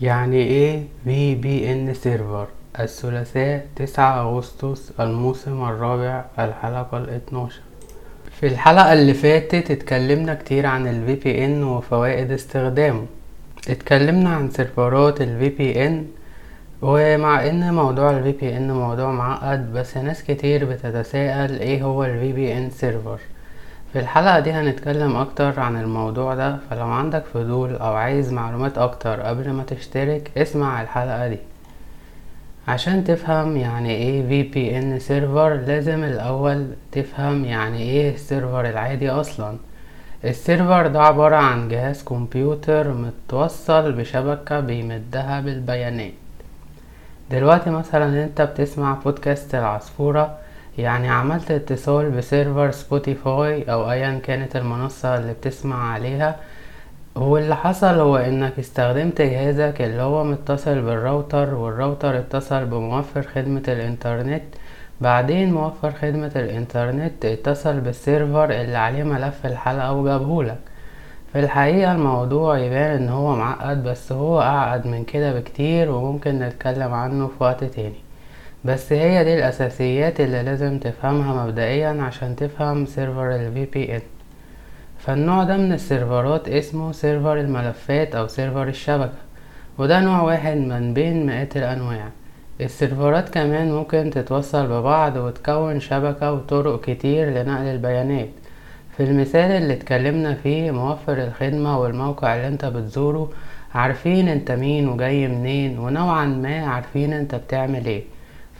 يعني إيه VPN server الثلاثاء تسعة أغسطس الموسم الرابع الحلقة الاثناشر في الحلقة اللي فاتت اتكلمنا كتير عن ال VPN وفوائد استخدامه. اتكلمنا عن سيرفرات ال VPN ومع إن موضوع ال VPN موضوع معقد بس ناس كتير بتتساءل إيه هو ال VPN server في الحلقة دي هنتكلم أكتر عن الموضوع ده فلو عندك فضول أو عايز معلومات أكتر قبل ما تشترك اسمع الحلقة دي. عشان تفهم يعني إيه VPN server لازم الأول تفهم يعني إيه ال server العادي أصلا. ال server ده عبارة عن جهاز كمبيوتر متوصل بشبكة بيمدها بالبيانات. دلوقتي مثلا أنت بتسمع بودكاست العصفورة يعني عملت اتصال ب server Spotify أو ايا كانت المنصة اللي بتسمع عليها. واللي حصل هو إنك استخدمت جهازك اللي هو متصل بال router وال router اتصل بموفر خدمة الإنترنت. بعدين موفر خدمة الإنترنت اتصل بال server اللي عليه ملف الحلقة وجابهولك. في الحقيقة الموضوع يبان إن هو معقد بس هو أعقد من كده بكتير وممكن نتكلم عنه في وقت تاني. بس هي دي الأساسيات اللي لازم تفهمها مبدئيا عشان تفهم server ال VPN فالنوع ده من السيرفرات اسمه server الملفات أو server الشبكة وده نوع واحد من بين مئات الأنواع. السيرفرات كمان ممكن تتوصل ببعض وتكون شبكة وطرق كتير لنقل البيانات. في المثال اللي اتكلمنا فيه موفر الخدمة والموقع اللي انت بتزوره عارفين انت مين وجاي منين ونوعا ما عارفين انت بتعمل إيه.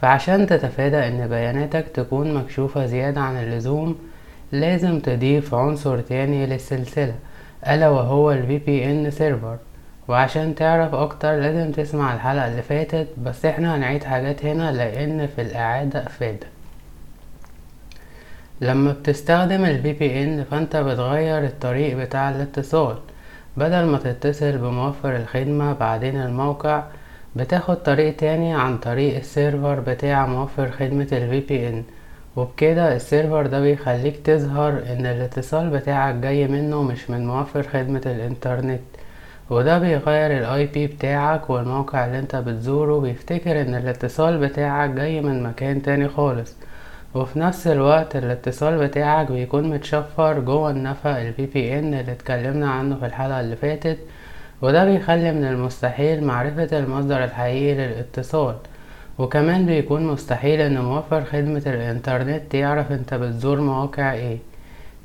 فعشان تتفادى إن بياناتك تكون مكشوفة زيادة عن اللزوم لازم تضيف عنصر تاني للسلسلة ألا وهو ال VPN سيرفر وعشان تعرف أكتر لازم تسمع الحلقة اللي فاتت بس إحنا هنعيد حاجات هنا لأن في الإعادة افادة لما بتستخدم ال VPN فأنت بتغير الطريق بتاع الاتصال. بدل ما تتصل بموفر الخدمة بعدين الموقع بتاخد طريق تاني عن طريق ال server بتاع موفر خدمة ال VPN وبكده ال server ده بيخليك تظهر إن الاتصال بتاعك جاي منه مش من موفر خدمة الإنترنت. وده بيغير ال IP بتاعك والموقع اللي انت بتزوره. بيفتكر إن الاتصال بتاعك جاي من مكان تاني خالص. وفي نفس الوقت الاتصال بتاعك بيكون متشفر جوه النفق ال VPN اللي اتكلمنا عنه في الحلقة اللي فاتت. وده بيخلي من المستحيل معرفة المصدر الحقيقي للاتصال وكمان بيكون مستحيل ان موفر خدمة الإنترنت يعرف أنت بتزور مواقع إيه.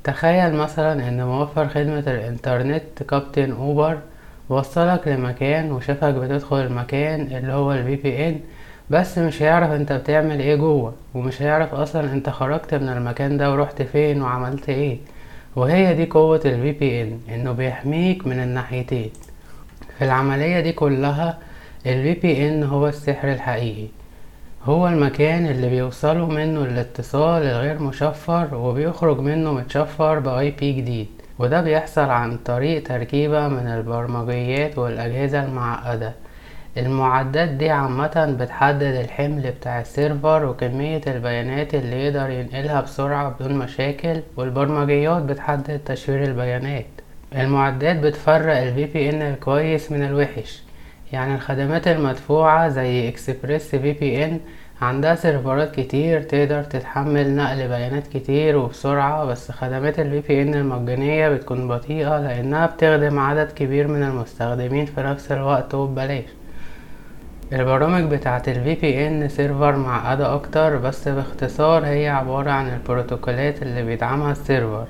تخيل مثلا إن موفر خدمة الإنترنت كابتن أوبر وصلك لمكان وشافك بتدخل المكان اللي هو ال VPN بس مش هيعرف أنت بتعمل إيه جوه ومش هيعرف أصلا أنت خرجت من المكان ده ورحت فين وعملت إيه. وهي دي قوة ال VPN إنه بيحميك من الناحيتين. في العملية دي كلها ال VPN هو السحر الحقيقي. هو المكان اللي بيوصلوا منه الاتصال الغير مشفر وبيخرج منه متشفر بآي بي جديد. وده بيحصل عن طريق تركيبة من البرمجيات والأجهزة المعقدة. المعدات دي عامة بتحدد الحمل بتاع ال server وكمية البيانات اللي يقدر ينقلها بسرعة بدون مشاكل والبرمجيات بتحدد تشفير البيانات. المعدات بتفرق ال VPN الكويس من الوحش. يعني الخدمات المدفوعة زي Express VPN عندها سيرفرات كتير تقدر تتحمل نقل بيانات كتير وبسرعة بس خدمات ال VPN المجانية بتكون بطيئة لأنها بتخدم عدد كبير من المستخدمين في نفس الوقت وببلاش. البرامج بتاعة ال VPN server معقدة أكتر بس باختصار هي عبارة عن البروتوكولات اللي بيدعمها ال server.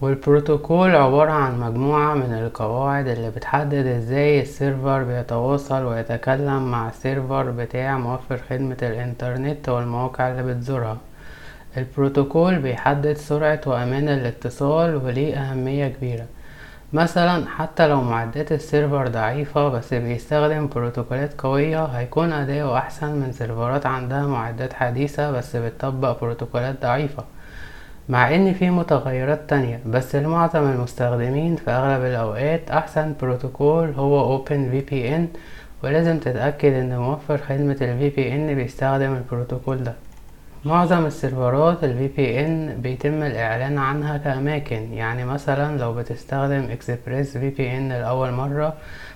والبروتوكول عبارة عن مجموعة من القواعد اللي بتحدد إزاي ال server بيتواصل ويتكلم مع ال server بتاع موفر خدمة الإنترنت والمواقع اللي بتزورها. البروتوكول بيحدد سرعة وأمان الاتصال وليه أهمية كبيرة. مثلا حتى لو معدات ال server ضعيفة بس بيستخدم بروتوكولات قوية هيكون أداؤه أحسن من سيرفرات عندها معدات حديثة بس بتطبق بروتوكولات ضعيفة. مع إن في متغيرات تانية بس لمعظم المستخدمين في أغلب الأوقات أحسن بروتوكول هو OpenVPN ولازم تتأكد إن موفر خدمة ال VPN بيستخدم البروتوكول ده. معظم السيرفرات ال VPN بيتم الإعلان عنها كأماكن يعني مثلا لو بتستخدم Express VPN لأول مرة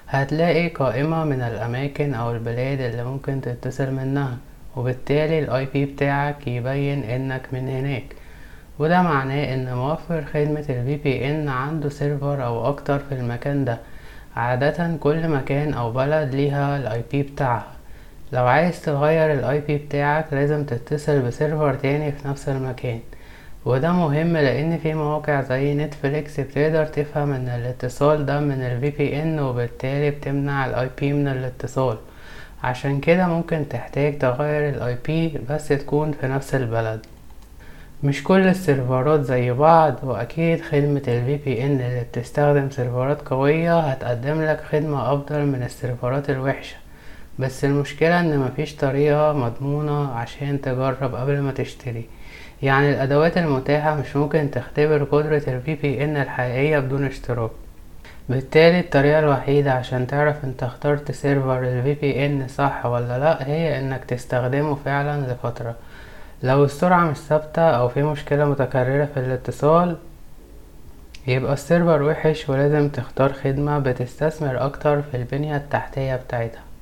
هتلاقي قائمة من الأماكن أو البلاد اللي ممكن تتصل منها وبالتالي ال IP بتاعك يبين إنك من هناك. وده معناه إن موفر خدمة ال VPN عنده server أو أكتر في المكان ده. عادة كل مكان أو بلد ليها ال IP بتاعها. لو عايز تغير ال IP بتاعك لازم تتصل ب server تاني في نفس المكان. وده مهم لأن في مواقع زي Netflix بتقدر تفهم إن الاتصال ده من ال VPN وبالتالي بتمنع ال IP من الاتصال. عشان كده ممكن تحتاج تغير ال IP بس تكون في نفس البلد. مش كل السيرفرات زي بعض وأكيد خدمة ال VPN اللي بتستخدم سيرفرات قوية هتقدم لك خدمة أفضل من السيرفرات الوحشة. بس المشكلة إن مفيش طريقة مضمونة عشان تجرب قبل ما تشتري. يعني الأدوات المتاحة مش ممكن تختبر قدرة ال VPN الحقيقية بدون اشتراك. بالتالي الطريقة الوحيدة عشان تعرف إنت اخترت server ال VPN صح ولا لأ هي إنك تستخدمه فعلا لفترة. لو السرعة مش ثابتة أو في مشكلة متكررة في الاتصال يبقى ال server وحش ولازم تختار خدمة بتستثمر أكتر في البنية التحتية بتاعتها.